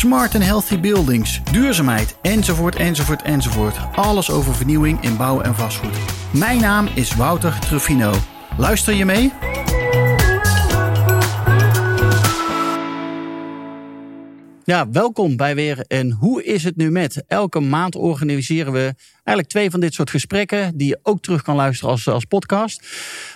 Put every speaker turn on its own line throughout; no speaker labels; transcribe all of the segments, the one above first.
smart and healthy buildings, duurzaamheid, enzovoort, enzovoort, enzovoort. Alles over vernieuwing in bouw en vastgoed. Mijn naam is Wouter Truffino. Luister je mee? Ja, welkom bij weer en hoe is het nu met? Elke maand organiseren we eigenlijk twee van dit soort gesprekken die je ook terug kan luisteren als, als podcast.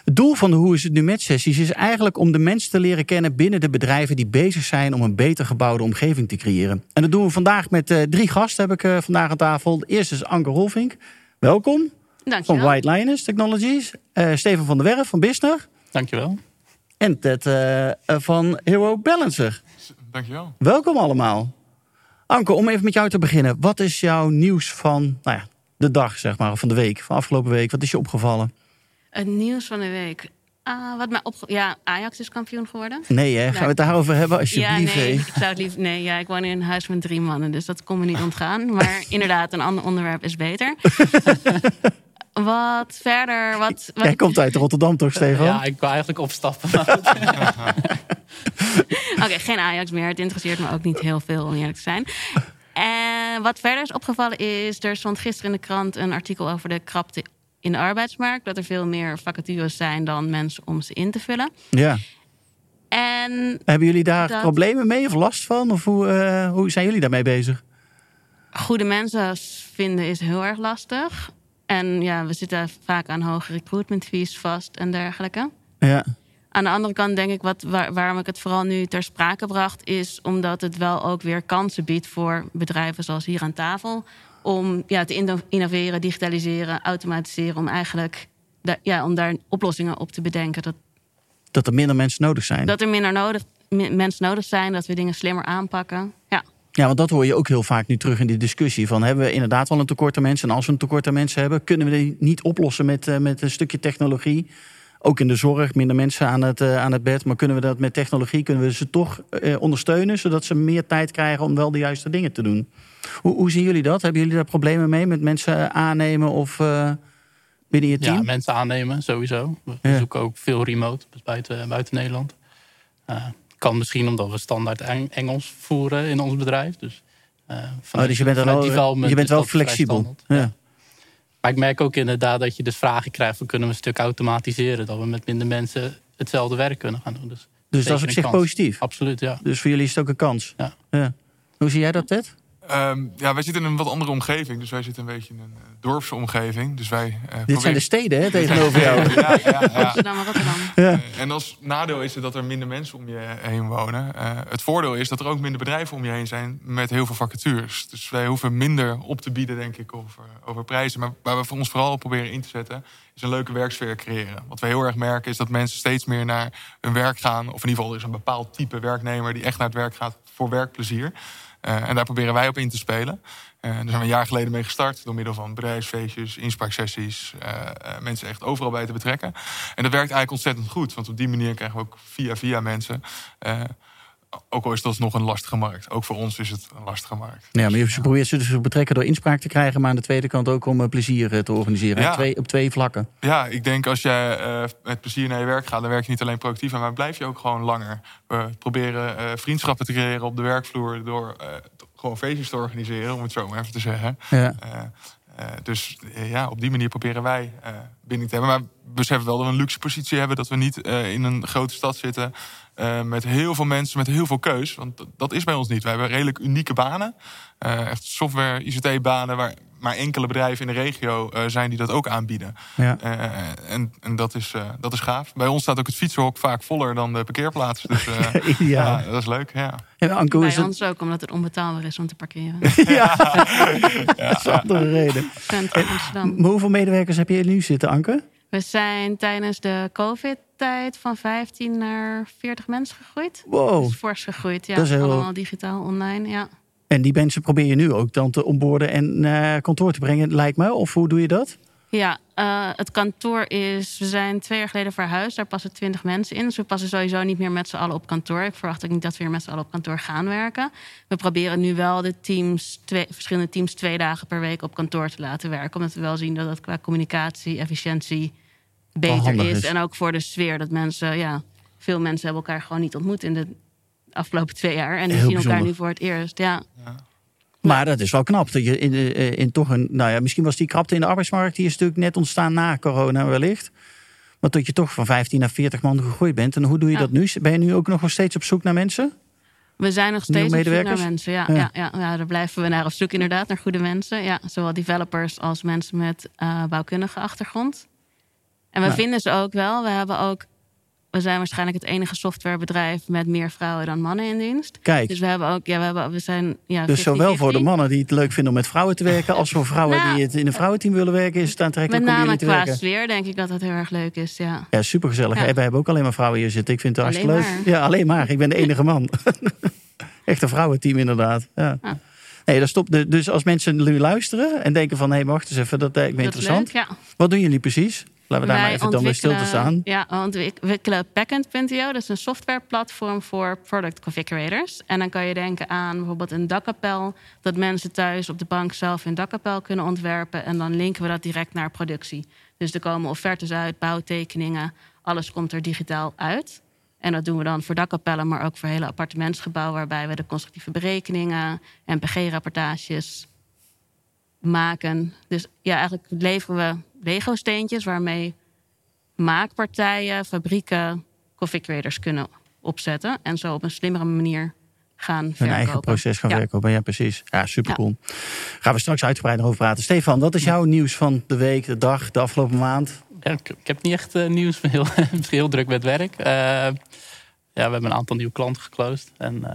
Het doel van de Hoe is het nu met sessies is eigenlijk om de mensen te leren kennen binnen de bedrijven die bezig zijn om een beter gebouwde omgeving te creëren. En dat doen we vandaag met uh, drie gasten heb ik uh, vandaag aan tafel. De eerste is Anke Rolfink. Welkom.
Dankjewel.
Van White Linus Technologies. Uh, Steven van der Werf van Bisner.
Dankjewel.
En Ted van Hero Balancer.
Dankjewel.
Welkom allemaal. Anke, om even met jou te beginnen. Wat is jouw nieuws van nou ja, de dag, zeg maar, van de week, van afgelopen week? Wat is je opgevallen?
Het nieuws van de week. Uh, wat mij opge ja, Ajax is kampioen geworden.
Nee, hè? gaan we het daarover hebben alsjeblieft?
Ja, nee, ik zou het lief. Nee, ja, ik woon in een huis met drie mannen, dus dat kon me niet ontgaan. Maar inderdaad, een ander onderwerp is beter. wat verder? Wat, wat...
Jij komt uit Rotterdam toch, Stefan?
Ja, ik wil eigenlijk opstappen.
Oké, okay, geen Ajax meer. Het interesseert me ook niet heel veel, om eerlijk te zijn. En wat verder is opgevallen is, er stond gisteren in de krant een artikel over de krapte in de arbeidsmarkt. Dat er veel meer vacatures zijn dan mensen om ze in te vullen.
Ja.
En
Hebben jullie daar dat... problemen mee of last van? Of hoe, uh, hoe zijn jullie daarmee bezig?
Goede mensen vinden is heel erg lastig. En ja, we zitten vaak aan hoge recruitment fees vast en dergelijke.
Ja.
Aan de andere kant denk ik, wat, waar, waarom ik het vooral nu ter sprake bracht, is omdat het wel ook weer kansen biedt voor bedrijven zoals hier aan tafel. Om ja, te innoveren, digitaliseren, automatiseren. Om eigenlijk ja, om daar oplossingen op te bedenken. Dat,
dat er minder mensen nodig zijn.
Dat er minder nodig, mensen nodig zijn, dat we dingen slimmer aanpakken. Ja.
Want dat hoor je ook heel vaak nu terug in die discussie. Van hebben we inderdaad wel een tekort aan mensen? En als we een tekort aan mensen hebben, kunnen we die niet oplossen met, uh, met een stukje technologie? Ook in de zorg, minder mensen aan het, uh, aan het bed. Maar kunnen we dat met technologie, kunnen we ze toch uh, ondersteunen, zodat ze meer tijd krijgen om wel de juiste dingen te doen? Hoe, hoe zien jullie dat? Hebben jullie daar problemen mee met mensen aannemen of binnen je team?
Ja, mensen aannemen sowieso. We ja. zoeken ook veel remote dus buiten, buiten Nederland. Kan misschien omdat we standaard Engels voeren in ons bedrijf. Dus,
oh, dus je bent, wel, je bent wel flexibel. Ja.
Maar ik merk ook inderdaad dat je dus vragen krijgt van kunnen we een stuk automatiseren. Dat we met minder mensen hetzelfde werk kunnen gaan doen. Dus,
dus dat is op zich positief?
Absoluut, ja.
Dus voor jullie is het ook een kans?
Ja.
ja. Hoe zie jij dat, Ted?
Um, ja, wij zitten in een wat andere omgeving. Dus wij zitten een beetje in een uh, dorpse omgeving. Dus wij, uh,
Dit proberen... zijn de steden hè, tegenover jou.
ja, ja, ja.
Amsterdam en Rotterdam.
Ja. Uh, en als nadeel is het dat er minder mensen om je heen wonen. het voordeel is dat er ook minder bedrijven om je heen zijn met heel veel vacatures. Dus wij hoeven minder op te bieden, denk ik, over, over prijzen. Maar waar we voor ons vooral op proberen in te zetten, is een leuke werksfeer creëren. Wat we heel erg merken is dat mensen steeds meer naar hun werk gaan. Of in ieder geval er is een bepaald type werknemer die echt naar het werk gaat voor werkplezier. Uh, en daar proberen wij op in te spelen. Uh, daar zijn we een jaar geleden mee gestart. Door middel van bedrijfsfeestjes, inspraaksessies. Uh, mensen echt overal bij te betrekken. En dat werkt eigenlijk ontzettend goed. Want op die manier krijgen we ook via via mensen. Ook al is dat nog een lastige markt. Ook voor ons is het een lastige markt.
Ja, maar je ja. probeert ze dus te betrekken door inspraak te krijgen. Maar aan de tweede kant ook om plezier te organiseren. Ja. Twee, op twee vlakken.
Ja, ik denk als jij met plezier naar je werk gaat. Dan werk je niet alleen productief. Maar blijf je ook gewoon langer. We proberen vriendschappen te creëren op de werkvloer. Door gewoon feestjes te organiseren, om het zo maar even te zeggen.
Ja.
Uh, uh, dus uh, ja, op die manier proberen wij binding te hebben. Maar we beseffen wel dat we een luxe positie hebben. Dat we niet in een grote stad zitten met heel veel mensen, met heel veel keus. Want dat is bij ons niet. We hebben redelijk unieke banen. echt software, ICT-banen waar maar enkele bedrijven in de regio uh, zijn die dat ook aanbieden.
Ja.
Uh, en en dat, is, uh, dat is gaaf. Bij ons staat ook het fietsenhok vaak voller dan de parkeerplaats. Dus
ja.
ja. dat is leuk. Ja.
En Anko,
Bij
is
ons ook, omdat het onbetaalbaar is om te parkeren.
ja, dat is een andere reden. Hoeveel medewerkers heb je nu zitten, Anke?
We zijn tijdens de COVID-tijd van 15 naar 40 mensen gegroeid.
Wow.
Dat is fors gegroeid, ja.
Dat is heel...
Allemaal digitaal, online, ja.
En die mensen probeer je nu ook dan te onboorden en naar kantoor te brengen, lijkt me. Of hoe doe je dat?
Ja, uh, het kantoor is. We zijn twee jaar geleden verhuisd. Daar passen twintig mensen in. Dus we passen sowieso niet meer met z'n allen op kantoor. Ik verwacht ook niet dat we weer met z'n allen op kantoor gaan werken. We proberen nu wel de teams, twee, verschillende teams, twee dagen per week op kantoor te laten werken. Omdat we wel zien dat dat qua communicatie, efficiëntie beter is. is. En ook voor de sfeer dat mensen, ja, veel mensen hebben elkaar gewoon niet ontmoet in de afgelopen twee jaar. En die zien elkaar nu voor het eerst. Ja.
Maar dat is wel knap. Dat je in, eh, in toch een, nou ja, misschien was die krapte in de arbeidsmarkt, die is natuurlijk net ontstaan na corona wellicht. Maar dat je toch van 15 naar 40 man gegroeid bent. En hoe doe je dat nu? Ben je nu ook nog steeds op zoek naar mensen?
We zijn nog steeds op zoek naar mensen. Ja, ja. ja, ja, daar blijven we naar op zoek inderdaad, naar goede mensen. Ja, zowel developers als mensen met uh, bouwkundige achtergrond. En we vinden ze ook wel. We hebben ook we zijn waarschijnlijk het enige softwarebedrijf met meer vrouwen dan mannen in dienst.
Kijk.
Dus we hebben ook, ja, we, hebben, we zijn. Ja,
dus zowel voor de mannen die het leuk vinden om met vrouwen te werken, als voor vrouwen nou, die het in een vrouwenteam willen werken, is het aantrekkelijk
met
om jullie
te
werken. Met
name qua sfeer denk ik dat het heel erg leuk is. Ja,
ja supergezellig. Ja. Wij hebben ook alleen maar vrouwen hier zitten. Ik vind het hartstikke leuk. Ja, alleen maar. Ik ben de enige man. Echt een vrouwenteam inderdaad. Ja. Nee, dat stopt. Dus als mensen nu luisteren en denken van... hé, hey, wacht eens even, dat lijkt me interessant. Leuk, Wat doen jullie precies? Laten we daar maar even dan weer stil te staan.
Ja, we ontwikkelen Packend.io. Dat is een softwareplatform voor product configurators. En dan kan je denken aan bijvoorbeeld een dakkapel. Dat mensen thuis op de bank zelf hun dakkapel kunnen ontwerpen. En dan linken we dat direct naar productie. Dus er komen offertes uit, bouwtekeningen. Alles komt er digitaal uit. En dat doen we dan voor dakkapellen, maar ook voor hele appartementsgebouwen... waarbij we de constructieve berekeningen, NPG-rapportages maken. Dus ja, eigenlijk leveren we Lego-steentjes waarmee maakpartijen, fabrieken, configurators kunnen opzetten. En zo op een slimmere manier gaan Hun
eigen proces gaan werken. Ja, precies. Ja, super cool. Gaan we straks uitgebreider over praten. Stefan, wat is jouw nieuws van de week, de dag, de afgelopen maand?
Ja, ik, heb niet echt uh, nieuws. Heel, heel druk met werk. Uh, ja, we hebben een aantal nieuwe klanten geclosed. En, uh,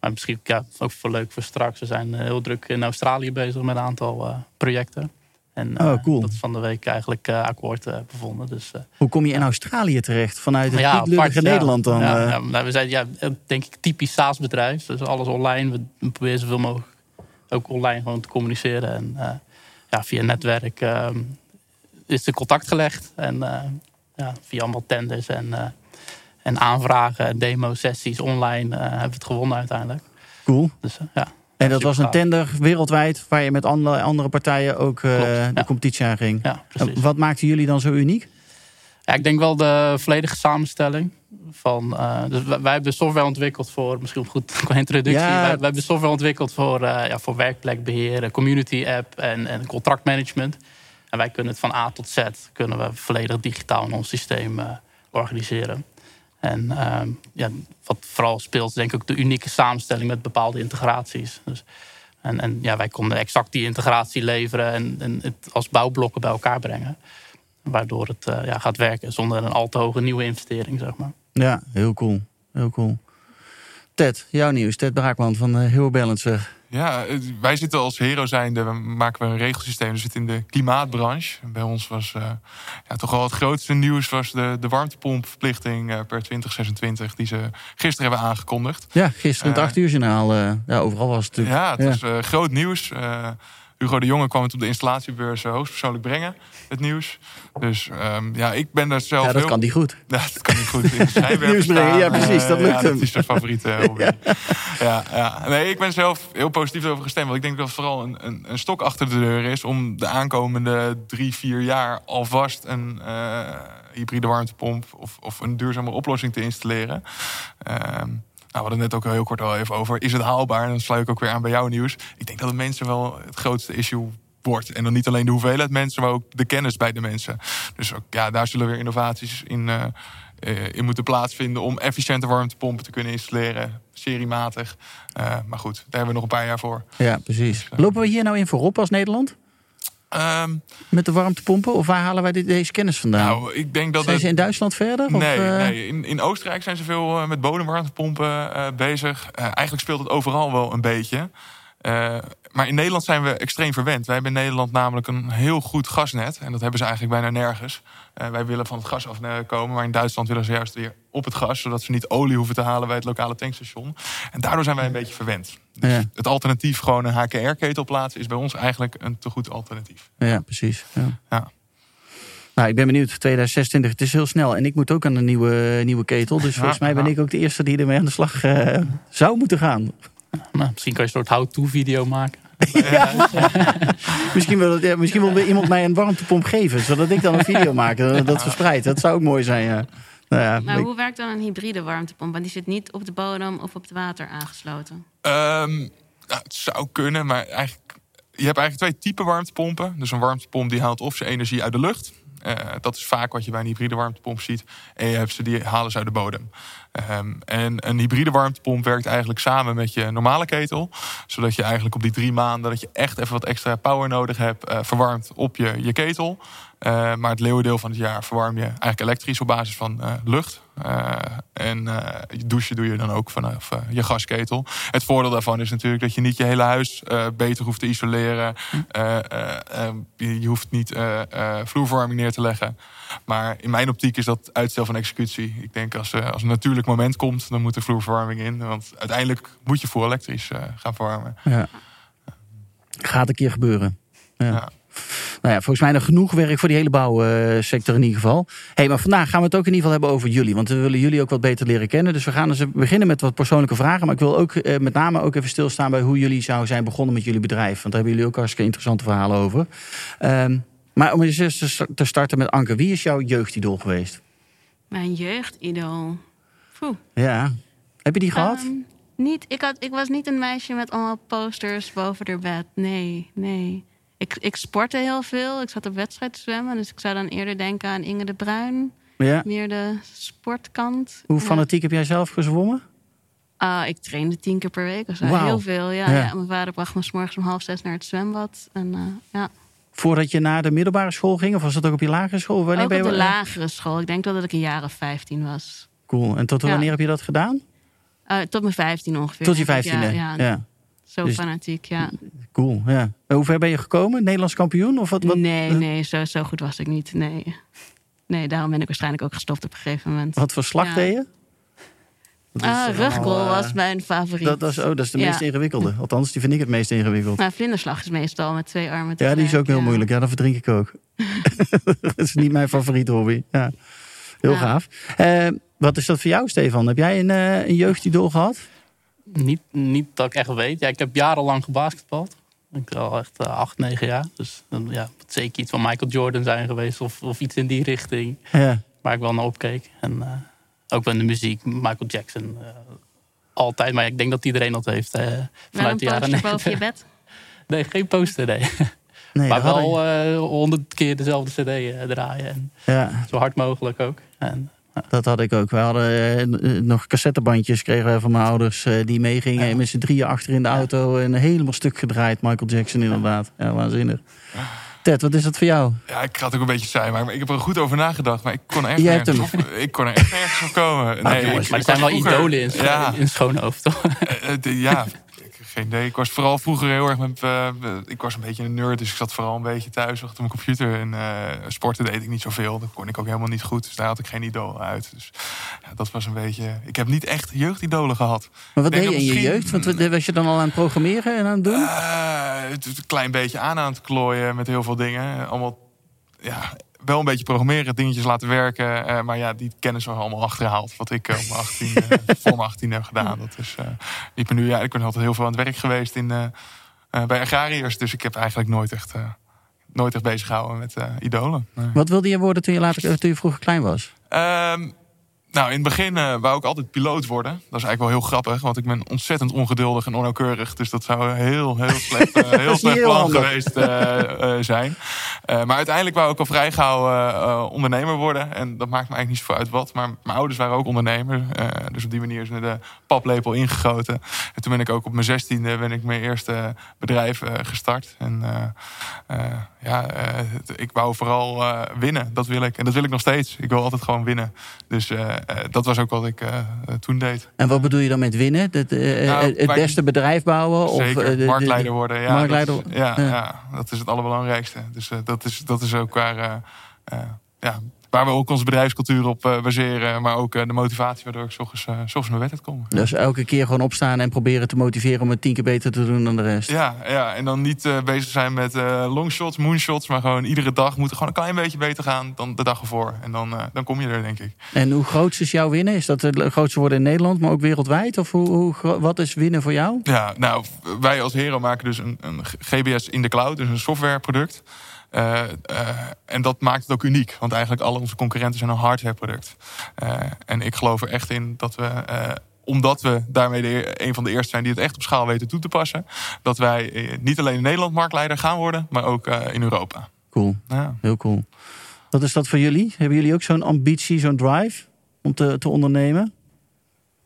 maar misschien ja, ook voor leuk voor straks. We zijn heel druk in Australië bezig met een aantal projecten. En
oh,
uh, dat is van de week eigenlijk uh, akkoord uh, bevonden. Dus,
Hoe kom je in Australië terecht? Vanuit het ja, apart, Nederland dan?
Ja, ja, nou, we zijn ja, denk ik typisch SaaS-bedrijf. Dus alles online. We proberen zoveel mogelijk ook online gewoon te communiceren. En ja, via netwerk ehm, is er contact gelegd. En ja, via allemaal tenders en, en aanvragen en demo-sessies online hebben we het gewonnen uiteindelijk.
Cool.
Dus ja.
En dat was een tender wereldwijd waar je met andere, andere partijen ook uh, de competitie aan ging.
Ja,
Wat maakten jullie dan zo uniek?
Ja, ik denk wel de volledige samenstelling. Van, uh, dus wij, hebben software ontwikkeld voor, misschien goed qua introductie. Wij, wij, hebben software ontwikkeld voor, uh, ja, voor werkplekbeheer, community app en, en contractmanagement. En wij kunnen het van A tot Z kunnen we volledig digitaal in ons systeem organiseren. En ehm, ja, wat vooral speelt, denk ik de unieke samenstelling met bepaalde integraties. Dus, en, en ja, wij konden exact die integratie leveren en, en het als bouwblokken bij elkaar brengen. Waardoor het uh, ja, gaat werken zonder een al te hoge nieuwe investering, zeg maar.
Ja, heel cool. Heel cool. Ted, jouw nieuws. Ted Braakman van uh, Hero Balancer.
Ja, wij zitten als Hero zijnde, we maken we een regelsysteem. We zitten in de klimaatbranche. Bij ons was uh, ja, toch wel het grootste nieuws was de, de warmtepompverplichting uh, per 2026, die ze gisteren hebben aangekondigd.
Ja, gisteren het 8 uur journaal. ja, overal was het
natuurlijk. Ja, het was groot nieuws. Hugo de Jonge kwam het op de installatiebeurs uh, hoogstpersoonlijk brengen, het nieuws. Dus um, ja, ik ben daar zelf.
Ja, dat kan niet goed.
Ja, dat kan niet goed.
nieuws brengen, ja, precies. Dat lukt hem.
Dat is zijn favoriete hobby. ja. ja. Ja, Nee, ik ben zelf heel positief over gestemd. Want ik denk dat het vooral een, een, een, stok achter de deur is om de aankomende drie, vier jaar alvast een uh, hybride warmtepomp of, of een duurzame oplossing te installeren. Um, nou, we hadden het net ook heel kort al even over. Is het haalbaar? En dan sluit ik ook weer aan bij jouw nieuws. Ik denk dat de mensen wel het grootste issue wordt. En dan niet alleen de hoeveelheid mensen, maar ook de kennis bij de mensen. Dus ook, ja, daar zullen weer innovaties in, uh, in moeten plaatsvinden om efficiënte warmtepompen te kunnen installeren, seriematig. Uh, maar goed, daar hebben we nog een paar jaar voor.
Ja, precies. Dus, Lopen we hier nou in voorop als Nederland?
Um,
met de warmtepompen? Of waar halen wij dit, deze kennis vandaan?
Nou, ik denk dat
zijn ze in Duitsland verder?
Nee, of, uh... nee. In, in Oostenrijk zijn ze veel uh, met bodemwarmtepompen uh, bezig. eigenlijk speelt het overal wel een beetje. Maar in Nederland zijn we extreem verwend. Wij hebben in Nederland namelijk een heel goed gasnet. En dat hebben ze eigenlijk bijna nergens. wij willen van het gas afkomen. Maar in Duitsland willen ze juist weer op het gas. Zodat ze niet olie hoeven te halen bij het lokale tankstation. En daardoor zijn wij een beetje verwend. Dus het alternatief gewoon een HKR-ketel plaatsen... is bij ons eigenlijk een te goed alternatief.
Ja, precies. Ja. ja. Nou, ik ben benieuwd. 2026, het is heel snel. En ik moet ook aan een nieuwe, nieuwe ketel. Dus volgens mij ben ik ook de eerste die ermee aan de slag uh, zou moeten gaan.
Nou, misschien kan je een soort how-to-video maken.
Ja. misschien, wil het, misschien wil iemand mij een warmtepomp geven, zodat ik dan een video maak dat, dat verspreidt. Dat zou ook mooi zijn. Ja.
Nou ja, maar hoe werkt dan een hybride warmtepomp? Want die zit niet op de bodem of op het water aangesloten.
Um, nou, het zou kunnen, maar eigenlijk, je hebt eigenlijk twee typen warmtepompen. Dus een warmtepomp die haalt of zijn energie uit de lucht. Uh, dat is vaak wat je bij een hybride warmtepomp ziet. En je hebt ze die halen ze uit de bodem. Um, en een hybride warmtepomp werkt eigenlijk samen met je normale ketel. Zodat je eigenlijk op die drie maanden dat je echt even wat extra power nodig hebt, uh, verwarmt op je, je ketel. Uh, maar het leeuwendeel van het jaar verwarm je eigenlijk elektrisch op basis van uh, lucht. Uh, en douchen doe je dan ook vanaf je gasketel. Het voordeel daarvan is natuurlijk dat je niet je hele huis beter hoeft te isoleren. Je, je, hoeft niet vloerverwarming neer te leggen. Maar in mijn optiek is dat uitstel van executie. Ik denk als, als een natuurlijk moment komt, dan moet de vloerverwarming in. Want uiteindelijk moet je voor elektrisch gaan verwarmen. Ja.
Gaat een keer gebeuren. ja. ja. Nou ja, volgens mij nog genoeg werk voor die hele bouwsector in ieder geval. hey, maar vandaag gaan we het ook in ieder geval hebben over jullie. Want we willen jullie ook wat beter leren kennen. Dus we gaan dus beginnen met wat persoonlijke vragen. Maar ik wil ook eh, met name ook even stilstaan bij hoe jullie zouden zijn begonnen met jullie bedrijf. Want daar hebben jullie ook hartstikke interessante verhalen over. Ehm, maar om eens te starten met Anke. Wie is jouw jeugdidool geweest?
Mijn jeugdidool? Poeh.
Ja. Heb je die gehad?
Ehm, niet. Ik, had, ik was niet een meisje met allemaal posters boven haar bed. Nee, nee ik, ik sportte heel veel. Ik zat op wedstrijd zwemmen. Dus ik zou dan eerder denken aan Inge de Bruin. Ja. Meer de sportkant.
Hoe fanatiek heb jij zelf gezwommen?
Ah, ik trainde tien keer per week of zo. Heel veel, ja, ja. Mijn vader bracht me s morgens om half zes naar het zwembad. En, uh, ja.
Voordat je naar de middelbare school ging? Of was dat ook op je lagere school?
Wanneer ook ben je... op de lagere school. Ik denk wel dat ik een jaar of vijftien was.
Cool. En tot wanneer heb je dat gedaan?
Uh, tot mijn vijftien ongeveer.
Tot je vijftiende? Ja, ja.
Zo dus fanatiek, ja.
Cool, ja. Hoe ver ben je gekomen? Nederlands kampioen? Of wat, wat?
Nee, nee, zo, zo goed was ik niet. Nee. nee, daarom ben ik waarschijnlijk ook gestopt op een gegeven moment.
Wat voor slag deed je?
Ah, ruggol was eh, mijn favoriet.
Dat, dat, is, oh, dat is de meest ingewikkelde. Althans, die vind ik het meest ingewikkeld.
Nou, vlinderslag is meestal met twee armen
Ja, die is ook heel moeilijk. Ja, dat verdrink ik ook. dat is niet mijn favoriete hobby. Ja. Heel gaaf. Uh, wat is dat voor jou, Stefan? Heb jij een, uh, een jeugdidool gehad?
Niet, niet dat ik echt weet. Ja, ik heb jarenlang gebasketbald. Ik al echt uh, acht, negen jaar. Dus dan ja, het zeker iets van Michael Jordan zijn geweest of, of iets in die richting. Ja. Waar ik wel naar opkeek. En uh, ook wel in de muziek, Michael Jackson. Uh, altijd, maar ik denk dat iedereen dat heeft. vanuit de jaren
boven je bed?
Nee, geen poster, nee. nee maar wel honderd keer dezelfde cd draaien. En ja. Zo hard mogelijk ook. En,
dat had ik ook. We hadden eh, nog cassettebandjes kregen we van mijn ouders eh, die meegingen. Ja. Met z'n drieën achter in de auto en helemaal stuk gedraaid. Michael Jackson inderdaad. Ja, waanzinnig. Ted, wat is dat voor jou?
Ja, ik ga het ook een beetje zijn, maar ik heb er goed over nagedacht. Maar ik kon er echt, nergens, op, ik kon er echt nergens op komen.
Nee, maar er zijn wel idolen in, ja. in Schoonhoofd, toch?
Uh, ja, geen idee. Ik was vooral vroeger heel erg met. Uh, ik was een beetje een nerd, dus ik zat vooral een beetje thuis achter mijn computer. En uh, sporten deed ik niet zoveel. Dat kon ik ook helemaal niet goed. Dus daar had ik geen idool uit. Dus ja, dat was een beetje. Ik heb niet echt jeugdidolen gehad.
Maar wat deed je in je jeugd? Want was je dan al aan het programmeren en aan het doen?
Uh, het, een klein beetje aan aan het klooien met heel veel dingen. Allemaal. Ja, wel een beetje programmeren, dingetjes laten werken. Uh, maar ja, die kennis was allemaal achterhaald. Wat ik op mijn 18, uh, voor mijn 18 heb gedaan. Dat is, ik ben nu, ja, ik ben altijd heel veel aan het werk geweest in, bij agrariërs. Dus ik heb eigenlijk nooit echt, nooit echt bezig gehouden met idolen.
Wat wilde je worden toen je, later, toen je vroeger klein was?
Ehm, nou, in het begin uh, wou ik altijd piloot worden. Dat is eigenlijk wel heel grappig, want ik ben ontzettend ongeduldig en onnauwkeurig. Dus dat zou een heel, heel slecht, uh, heel slecht plan geweest uh, zijn. Maar uiteindelijk wou ik al vrij gauw ondernemer worden. En dat maakt me eigenlijk niet zoveel uit wat. Maar mijn ouders waren ook ondernemer. dus op die manier is me de paplepel ingegoten. En toen ben ik ook op mijn zestiende ben ik mijn eerste bedrijf gestart. En ja, ik wou vooral winnen. Dat wil ik. En dat wil ik nog steeds. Ik wil altijd gewoon winnen. Dus dat was ook wat ik toen deed.
En wat bedoel je dan met winnen? Het, nou, het beste bedrijf bouwen?
Zeker,
of,
de, marktleider worden. Ja,
marktleider,
dat is, ja, ja. dat is het allerbelangrijkste. Dus dat, is, dat is ook waar, ja, waar we ook onze bedrijfscultuur op baseren. Maar ook de motivatie waardoor ik uh, soms mijn wedstrijd kom.
Dus elke keer gewoon opstaan en proberen te motiveren om het tien keer beter te doen dan de rest.
Ja, ja en dan niet bezig zijn met longshots, moonshots. Maar gewoon iedere dag moet er gewoon een klein beetje beter gaan dan de dag ervoor. En dan, dan kom je er, denk ik.
En hoe groot is jouw winnen? Is dat het grootste worden in Nederland, maar ook wereldwijd? Of hoe, hoe, wat is winnen voor jou?
Ja, nou, wij als Hero maken dus een, een GBS in de cloud, dus een softwareproduct. Uh, en dat maakt het ook uniek. Want eigenlijk alle onze concurrenten zijn een hardwareproduct. Uh, en ik geloof er echt in dat we omdat we daarmee de, een van de eerste zijn die het echt op schaal weten toe te passen. Dat wij niet alleen in Nederland marktleider gaan worden, maar ook in Europa.
Cool. Ja. Heel cool. Wat is dat voor jullie? Hebben jullie ook zo'n ambitie, zo'n drive om te, te ondernemen?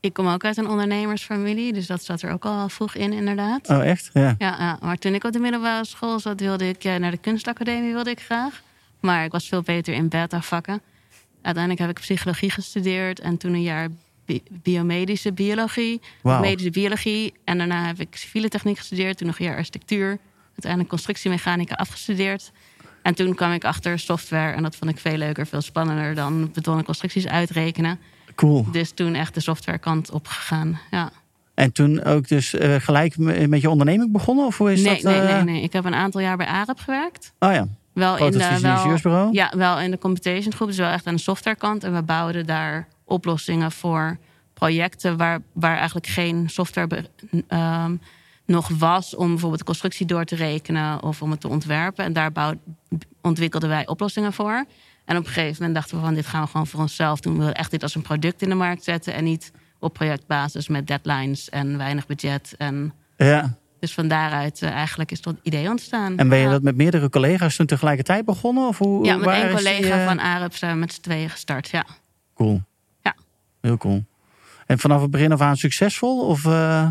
Ik kom ook uit een ondernemersfamilie, dus dat zat er ook al vroeg in, inderdaad.
Oh, echt? Ja.
Ja, ja maar toen ik op de middelbare school zat, wilde ik naar de kunstacademie wilde ik graag. Maar ik was veel beter in beta-vakken. Uiteindelijk heb ik psychologie gestudeerd en toen een jaar biomedische biologie, wow. medische biologie. En daarna heb ik civiele techniek gestudeerd, toen nog een jaar architectuur. Uiteindelijk constructiemechanica afgestudeerd. En toen kwam ik achter software en dat vond ik veel leuker, veel spannender dan betonnen constructies uitrekenen.
Cool.
Dus toen echt de softwarekant opgegaan. Ja.
En toen ook dus uh, gelijk met je onderneming begonnen? Of hoe is
nee,
dat?
Nee, nee, nee. Ik heb een aantal jaar bij Arab gewerkt.
Oh ja.
Wel in de wel, Ja, wel in de competition groep. Dus wel echt aan de softwarekant. En we bouwden daar oplossingen voor projecten waar, waar eigenlijk geen software um, nog was om bijvoorbeeld de constructie door te rekenen of om het te ontwerpen. En daar bouw, ontwikkelden wij oplossingen voor. En op een gegeven moment dachten we van dit gaan we gewoon voor onszelf doen. We willen echt dit als een product in de markt zetten en niet op projectbasis met deadlines en weinig budget. En
ja.
Dus van daaruit uh, eigenlijk is dat idee ontstaan.
En ben je dat met meerdere collega's toen tegelijkertijd begonnen? Of hoe,
ja, met
één
collega van Arab zijn we met z'n tweeën gestart, ja.
Cool.
Ja.
Heel cool. En vanaf het begin af aan succesvol? Of, uh...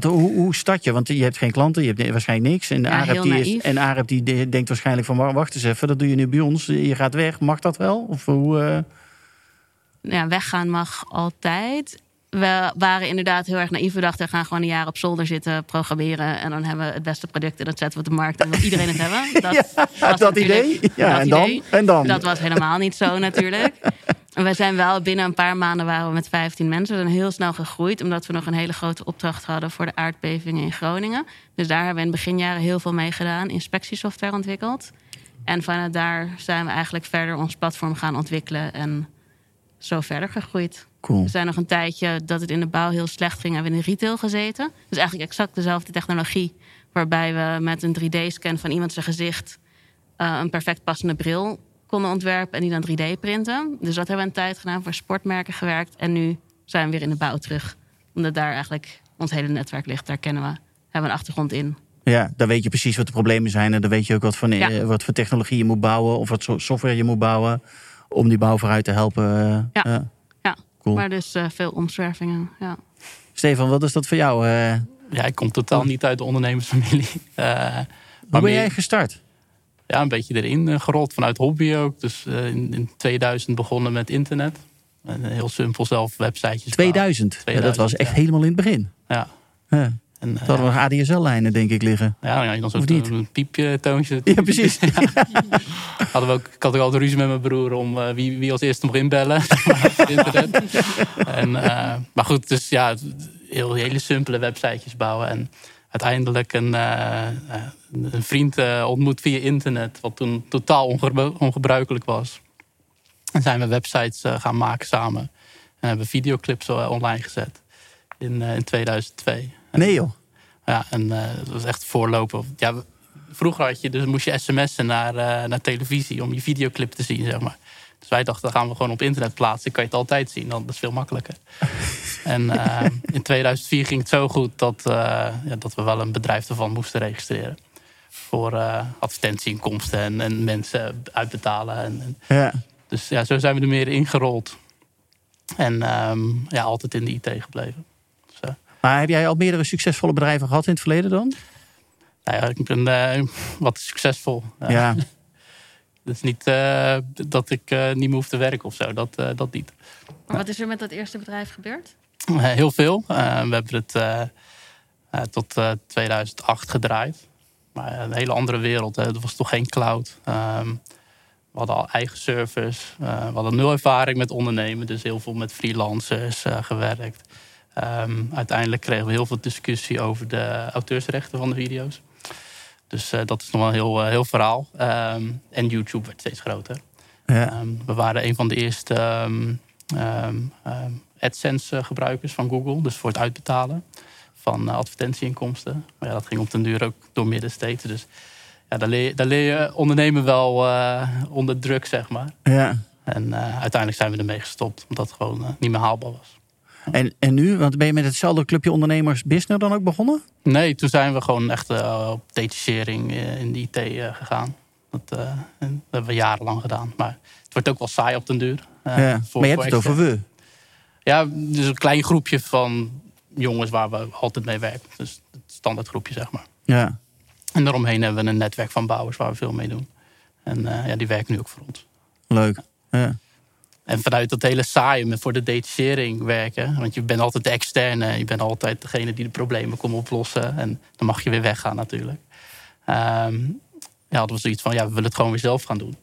Want hoe, hoe start je? Want je hebt geen klanten, je hebt waarschijnlijk niks. En ja, Arab, die, is, en Arab die denkt waarschijnlijk van wacht eens even, dat doe je nu bij ons. Je gaat weg, mag dat wel? Of hoe, uh...
Ja, weggaan mag altijd. We waren inderdaad heel erg naïef. We dachten, we gaan gewoon een jaar op zolder zitten, programmeren. En dan hebben we het beste product en dat zetten we op de markt. En wil iedereen het hebben. Dat,
ja, dat idee. Ja,
dat
en, dan, en dan?
Dat was helemaal niet zo natuurlijk. We zijn wel binnen een paar maanden waren we met 15 mensen. We zijn heel snel gegroeid, omdat we nog een hele grote opdracht hadden voor de aardbevingen in Groningen. Dus daar hebben we in het beginjaren heel veel mee gedaan, inspectiesoftware ontwikkeld. En vanuit daar zijn we eigenlijk verder ons platform gaan ontwikkelen en zo verder gegroeid.
Cool.
We zijn nog een tijdje dat het in de bouw heel slecht ging, hebben we in de retail gezeten. Dus eigenlijk exact dezelfde technologie, waarbij we met een 3D-scan van iemand zijn gezicht uh, een perfect passende bril konden ontwerpen en die dan 3D printen. Dus dat hebben we een tijd gedaan voor sportmerken gewerkt. En nu zijn we weer in de bouw terug. Omdat daar eigenlijk ons hele netwerk ligt. Daar kennen we, hebben we een achtergrond in.
Ja, dan weet je precies wat de problemen zijn. En dan weet je ook wat voor, ja. wat voor technologie je moet bouwen. Of wat software je moet bouwen. Om die bouw vooruit te helpen.
Ja, uh, ja. Cool. maar dus uh, veel omzwervingen. Ja.
Stefan, wat is dat voor jou? Uh...
Ja, ik kom totaal niet uit de ondernemersfamilie.
Hoe ben jij gestart?
ja, een beetje erin eh, gerold vanuit hobby ook. Dus uh, in, in, 2000 begonnen met internet. En heel simpel zelf websitejes.
2000? 2000 ja, dat was echt helemaal in het begin.
Ja.
ja. En, uh, hadden we ADSL-lijnen, denk ik, liggen.
Ja, ja dan zo'n een pieptoontje.
Ja, precies. ja.
hadden we ook, ik had ook altijd ruzie met mijn broer om uh, wie, wie als eerste mocht inbellen. internet. en, maar goed, dus ja, heel, hele simpele websitejes bouwen. En uiteindelijk een, uh, een vriend uh, ontmoet via internet, wat toen totaal ongebruikelijk was. En zijn we websites uh, gaan maken samen. En hebben videoclips online gezet in, in 2002.
Nee joh.
Ja, en dat was echt voorlopen. Ja, vroeger had je, dus moest je sms'en naar, naar televisie om je videoclip te zien, zeg maar. Dus wij dachten, dat gaan we gewoon op internet plaatsen. kan je het altijd zien, dan, dat is veel makkelijker. en uh, in 2004 ging het zo goed dat, uh, ja, dat we wel een bedrijf ervan moesten registreren. voor uh, advertentieinkomsten en, en, mensen uitbetalen. En,
ja.
Dus ja, zo zijn we er meer ingerold. En ehm, ja, altijd in de IT gebleven.
Maar heb jij al meerdere succesvolle bedrijven gehad in het verleden dan?
Nou ja, ik ben wat succesvol.
Ja.
Het is niet dat ik niet meer hoef te werken of zo. Dat, dat niet.
Maar wat is er met dat eerste bedrijf gebeurd?
heel veel. we hebben het tot 2008 gedraaid. Maar een hele andere wereld. Hè. Er was toch geen cloud. Ehm, we hadden al eigen service. Uh, we hadden nul ervaring met ondernemen. Dus heel veel met freelancers uh, gewerkt. Um, uiteindelijk kregen we heel veel discussie over de auteursrechten van de video's. Dus uh, dat is nog wel een heel, heel verhaal. Um, en YouTube werd steeds groter.
Ja.
we waren een van de eerste AdSense gebruikers van Google. Dus voor het uitbetalen van eh, advertentieinkomsten. Maar ja, dat ging op den duur ook door middensteden. Dus ja, daar, leer, daar leer je ondernemen wel uh, onder druk, zeg maar.
Ja.
En uh, uiteindelijk zijn we ermee gestopt, omdat het gewoon uh, niet meer haalbaar was.
En, en nu, want ben je met hetzelfde clubje ondernemers business dan ook begonnen?
Nee, toen zijn we gewoon echt op detachering in de IT gegaan. Dat, dat, hebben we jarenlang gedaan. Maar het wordt ook wel saai op den duur.
ja. Maar je hebt het over we.
Ja, dus een klein groepje van jongens waar we altijd mee werken. Dus het standaard groepje, zeg maar.
Ja.
En daaromheen hebben we een netwerk van bouwers waar we veel mee doen. En ja, die werken nu ook voor ons.
Leuk. Ja.
En vanuit dat hele saaie voor de detachering werken. Want je bent altijd de externe. Je bent altijd degene die de problemen komt oplossen. En dan mag je weer weggaan natuurlijk. Um, ja, dat was zoiets van, ja, we willen het gewoon weer zelf gaan doen.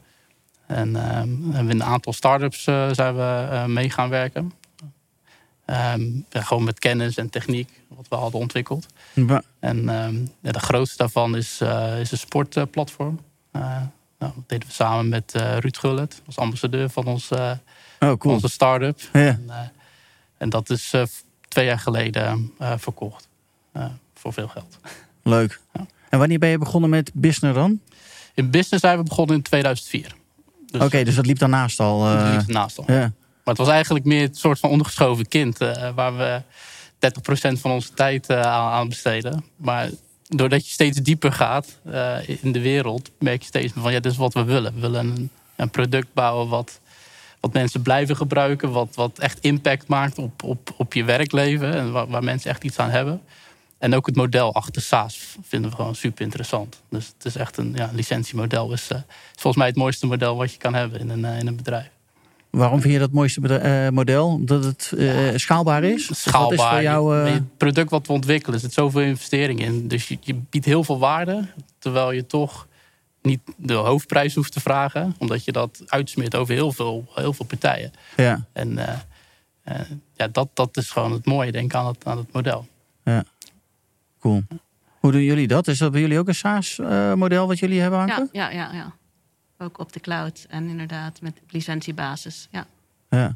En um, hebben we een aantal start-ups uh, zijn we uh, mee gaan werken. Um, gewoon met kennis en techniek, wat we hadden ontwikkeld.
Ja.
En ja, de grootste daarvan is, uh, is een sportplatform. Nou, dat deden we samen met uh, Ruud Gullet, als ambassadeur van ons,
oh, cool.
onze start-up.
Ja.
En, en, dat is twee jaar geleden verkocht. voor veel geld.
Leuk.
Ja.
En wanneer ben je begonnen met business dan?
In business zijn we begonnen in 2004.
Dus, Oké, okay, dus dat liep daarnaast al?
Dat liep naast al.
Ja.
Maar het was eigenlijk meer een soort van ondergeschoven kind. Uh, waar we 30% van onze tijd uh, aan besteden. Maar doordat je steeds dieper gaat uh, in de wereld, merk je steeds van ja, dit is wat we willen. We willen een, een product bouwen wat, wat mensen blijven gebruiken. Wat, wat echt impact maakt op, op, op je werkleven. En waar, mensen echt iets aan hebben. En ook het model achter SaaS vinden we gewoon super interessant. Dus het is echt een ja, licentiemodel. Is, is volgens mij het mooiste model wat je kan hebben in een, in een bedrijf.
Waarom vind je dat mooiste uh, model? Omdat het uh, schaalbaar is?
Schaalbaar.
Is voor jou, uh...
Het product wat we ontwikkelen, er zit zoveel investering in. Dus je, je, biedt heel veel waarde. Terwijl je toch niet de hoofdprijs hoeft te vragen. Omdat je dat uitsmeert over heel veel, heel veel partijen.
Ja.
En ja, dat, dat is gewoon het mooie, denk ik, aan het, aan het model.
Ja. Cool. Hoe doen jullie dat? Is dat bij jullie ook een SaaS-model wat jullie hebben hangen?
Ja, ja, ja. ja ook op de cloud en inderdaad met licentiebasis. Ja.
Ja.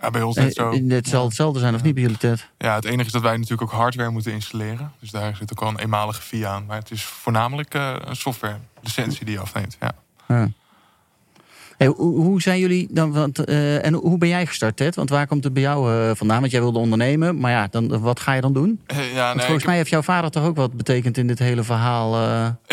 Ja, bij ons net zo.
Het zal hetzelfde zijn, of niet bij jullie, Ted?
Ja, het enige is dat wij natuurlijk ook hardware moeten installeren. Dus daar zit ook al een eenmalige fee aan. Maar het is voornamelijk uh, een software licentie die je afneemt. Ja.
ja. Hey, hoe, hoe, zijn jullie dan? Want, uh, en hoe ben jij gestart, Ted? Want waar komt het bij jou uh, vandaan? Want jij wilde ondernemen, maar ja, dan, wat ga je dan doen?
Uh, ja, nee,
volgens mij heeft jouw vader toch ook wat betekend in dit hele verhaal?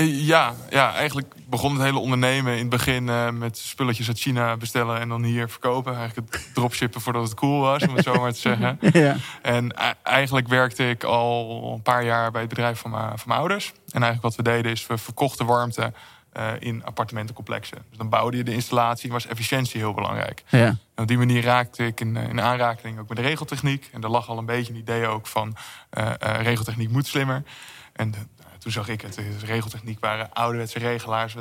ja, ja, eigenlijk begon het hele ondernemen in het begin met spulletjes uit China bestellen en dan hier verkopen. Eigenlijk het dropshippen voordat het cool was, om het zo maar te zeggen.
ja.
En eigenlijk werkte ik al een paar jaar bij het bedrijf van mijn, van mijn ouders. En eigenlijk wat we deden is we verkochten warmte uh, in appartementencomplexen. Dus dan bouwde je de installatie, was efficiëntie heel belangrijk.
Ja.
En op die manier raakte ik in, in aanraking ook met de regeltechniek. En er lag al een beetje een idee ook van uh, uh, regeltechniek moet slimmer. En toen zag ik het. De regeltechniek waren ouderwetse regelaars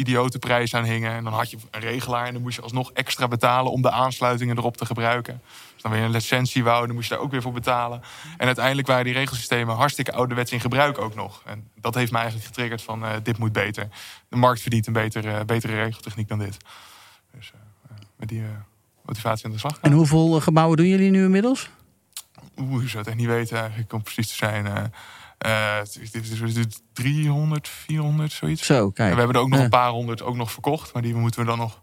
idiote prijs aan hingen. En dan had je een regelaar en dan moest je alsnog extra betalen om de aansluitingen erop te gebruiken. Dus dan weer een licentie wou, dan moest je daar ook weer voor betalen. En uiteindelijk waren die regelsystemen hartstikke ouderwets in gebruik ook nog. En dat heeft mij eigenlijk getriggerd van uh, dit moet beter. De markt verdient een betere, betere regeltechniek dan dit. Dus uh, met die uh, motivatie aan de slag gaan.
En hoeveel gebouwen doen jullie nu inmiddels?
Oeh, ik zou het echt niet weten eigenlijk om precies te zijn. Uh, 300, 400, zoiets.
Zo, kijk.
En we hebben er ook nog ja. een paar honderd ook nog verkocht. Maar die moeten we dan nog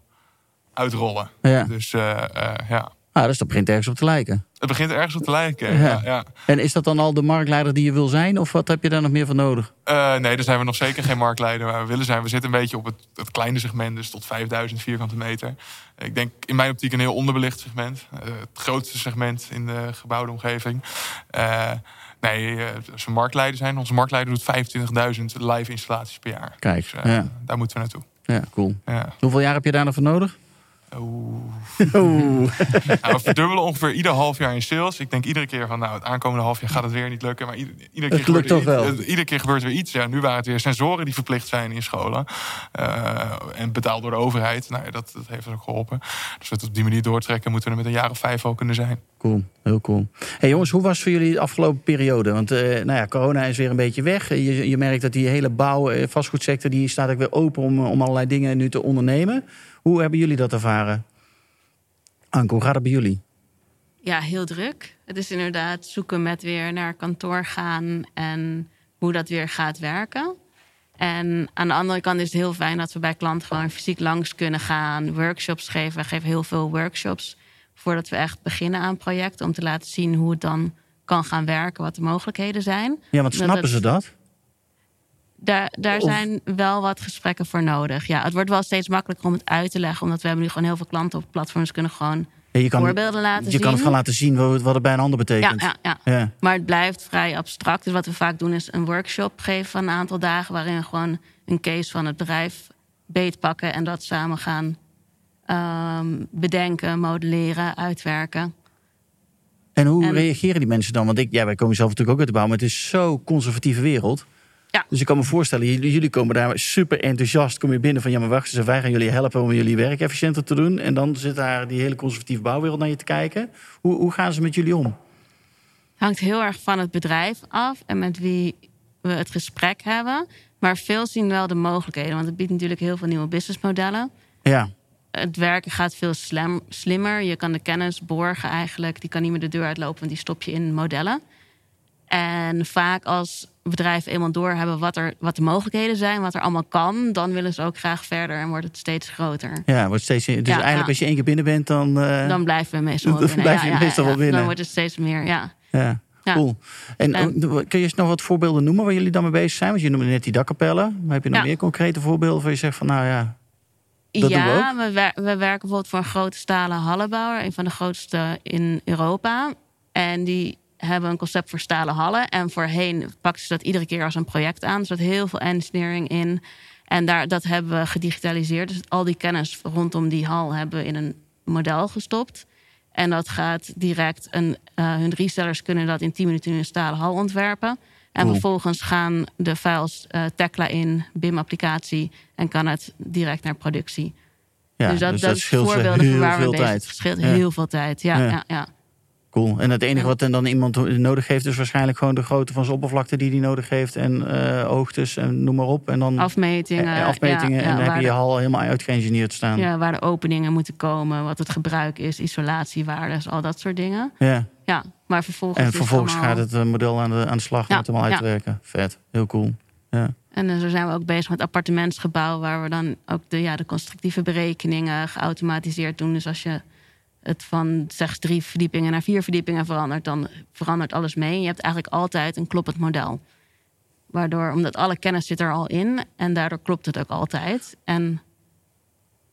uitrollen.
Ja.
Dus uh, uh, ja.
Ah, dus dat begint ergens op te lijken.
Het begint ergens op te lijken. Ja. Ja,
En is dat dan al de marktleider die je wil zijn? Of wat heb je daar nog meer voor nodig?
Uh, nee, daar zijn we nog zeker geen marktleider waar we willen zijn. We zitten een beetje op het, het kleine segment, dus tot 5000 vierkante meter. Ik denk in mijn optiek een heel onderbelicht segment. Het grootste segment in de gebouwde omgeving. Nee, als we marktleider zijn, onze marktleider doet 25.000 live installaties per jaar.
Kijk,
dus, ja. daar moeten we naartoe.
Ja, cool. Ja. Hoeveel jaar heb je daar nog voor nodig?
Oeh. Oeh. nou, we verdubbelen ongeveer ieder half jaar in sales. Ik denk iedere keer van, nou, het aankomende half jaar gaat het weer niet lukken. Maar ieder, iedere, keer
gebeurt toch
wel. iedere keer gebeurt er weer iets. Ja, nu waren het weer sensoren die verplicht zijn in scholen. Uh, en betaald door de overheid. Nou, dat, dat heeft ons ook geholpen. Dus we het op die manier doortrekken, moeten we er met een jaar of vijf ook kunnen zijn.
Cool, heel cool. Hey jongens, hoe was voor jullie de afgelopen periode? Want uh, nou ja, corona is weer een beetje weg. Je, je merkt dat die hele bouw, vastgoedsector, die staat ook weer open om, om allerlei dingen nu te ondernemen. Hoe hebben jullie dat ervaren? Anko, hoe gaat het bij jullie?
Ja, heel druk. Het is inderdaad zoeken met weer naar kantoor gaan en hoe dat weer gaat werken. En aan de andere kant is het heel fijn dat we bij klanten gewoon fysiek langs kunnen gaan, workshops geven. We geven heel veel workshops voordat we echt beginnen aan projecten om te laten zien hoe het dan kan gaan werken, wat de mogelijkheden zijn.
Ja, want snappen ze dat?
Daar, daar zijn wel wat gesprekken voor nodig. Ja, het wordt wel steeds makkelijker om het uit te leggen. Omdat we hebben nu gewoon heel veel klanten op platforms kunnen gewoon ja, je kan, voorbeelden laten
je
zien.
Je kan het gewoon laten zien wat, wat het bij een ander betekent.
Ja, ja, ja, Maar het blijft vrij abstract. Dus wat we vaak doen is een workshop geven van een aantal dagen... waarin we gewoon een case van het bedrijf beetpakken... en dat samen gaan um, bedenken, modelleren, uitwerken.
En hoe reageren die mensen dan? Want ik, ja, wij komen zelf natuurlijk ook uit de bouw... maar het is zo'n conservatieve wereld... Ja. Dus ik kan me voorstellen, jullie komen daar super enthousiast. Kom je binnen van ja, maar wacht eens, wij gaan jullie helpen om jullie werk efficiënter te doen. En dan zit daar die hele conservatieve bouwwereld naar je te kijken. Hoe, hoe gaan ze met jullie om?
Hangt heel erg van het bedrijf af en met wie we het gesprek hebben. Maar veel zien wel de mogelijkheden, want het biedt natuurlijk heel veel nieuwe businessmodellen.
Ja.
Het werken gaat veel slim, slimmer. Je kan de kennis borgen eigenlijk. Die kan niet meer de deur uitlopen, want die stop je in modellen. En vaak als bedrijven eenmaal doorhebben wat, er, wat de mogelijkheden zijn, wat er allemaal kan, dan willen ze ook graag verder en wordt het steeds groter.
Ja, wordt steeds, dus eigenlijk als je één keer binnen bent, dan. Uh,
dan blijven we meestal wel binnen.
Blijf je meestal wel binnen.
Dan wordt het steeds meer, ja.
Ja. Cool. En, kun je nog wat voorbeelden noemen waar jullie dan mee bezig zijn? Want je noemde net die dakkapellen. Maar heb je nog meer concrete voorbeelden waar je zegt van nou ja, dat
ja, we, we, werken bijvoorbeeld voor een grote stalen hallenbouwer, een van de grootste in Europa. En die hebben een concept voor stalen hallen. En voorheen pakten ze dat iedere keer als een project aan. Er zat heel veel engineering in. En daar, dat hebben we gedigitaliseerd. Dus al die kennis rondom die hal hebben we in een model gestopt. En dat gaat direct. Een, uh, hun resellers kunnen dat in 10 minuten in een stalen hal ontwerpen. En vervolgens gaan de files uh, Tekla in, BIM-applicatie. En kan het direct naar productie.
Ja, dus dat, dus dat, dat is voorbeelden waar we bezig tijd.
Het scheelt heel veel tijd. ja. ja. ja.
Cool. En het enige wat dan iemand nodig heeft, is waarschijnlijk gewoon de grootte van zijn oppervlakte die hij nodig heeft. En uh, hoogtes en noem maar op. En dan
afmetingen.
Eh, afmetingen. en dan heb je je hal helemaal uitgeïngineerd staan.
Ja, waar de openingen moeten komen, wat het gebruik is, isolatiewaardes, al dat soort dingen.
Ja.
Ja, maar vervolgens.
En vervolgens gaat het eh, model aan de, aan de slag om het allemaal uit te werken. Vet, heel cool. Ja.
En zo zijn we ook bezig met appartementsgebouw, waar we dan ook de, ja, de constructieve berekeningen geautomatiseerd doen. Dus als je het van zeg drie verdiepingen naar vier verdiepingen verandert, dan verandert alles mee. Je hebt eigenlijk altijd een kloppend model. Waardoor, omdat alle kennis zit er al in en daardoor klopt het ook altijd. En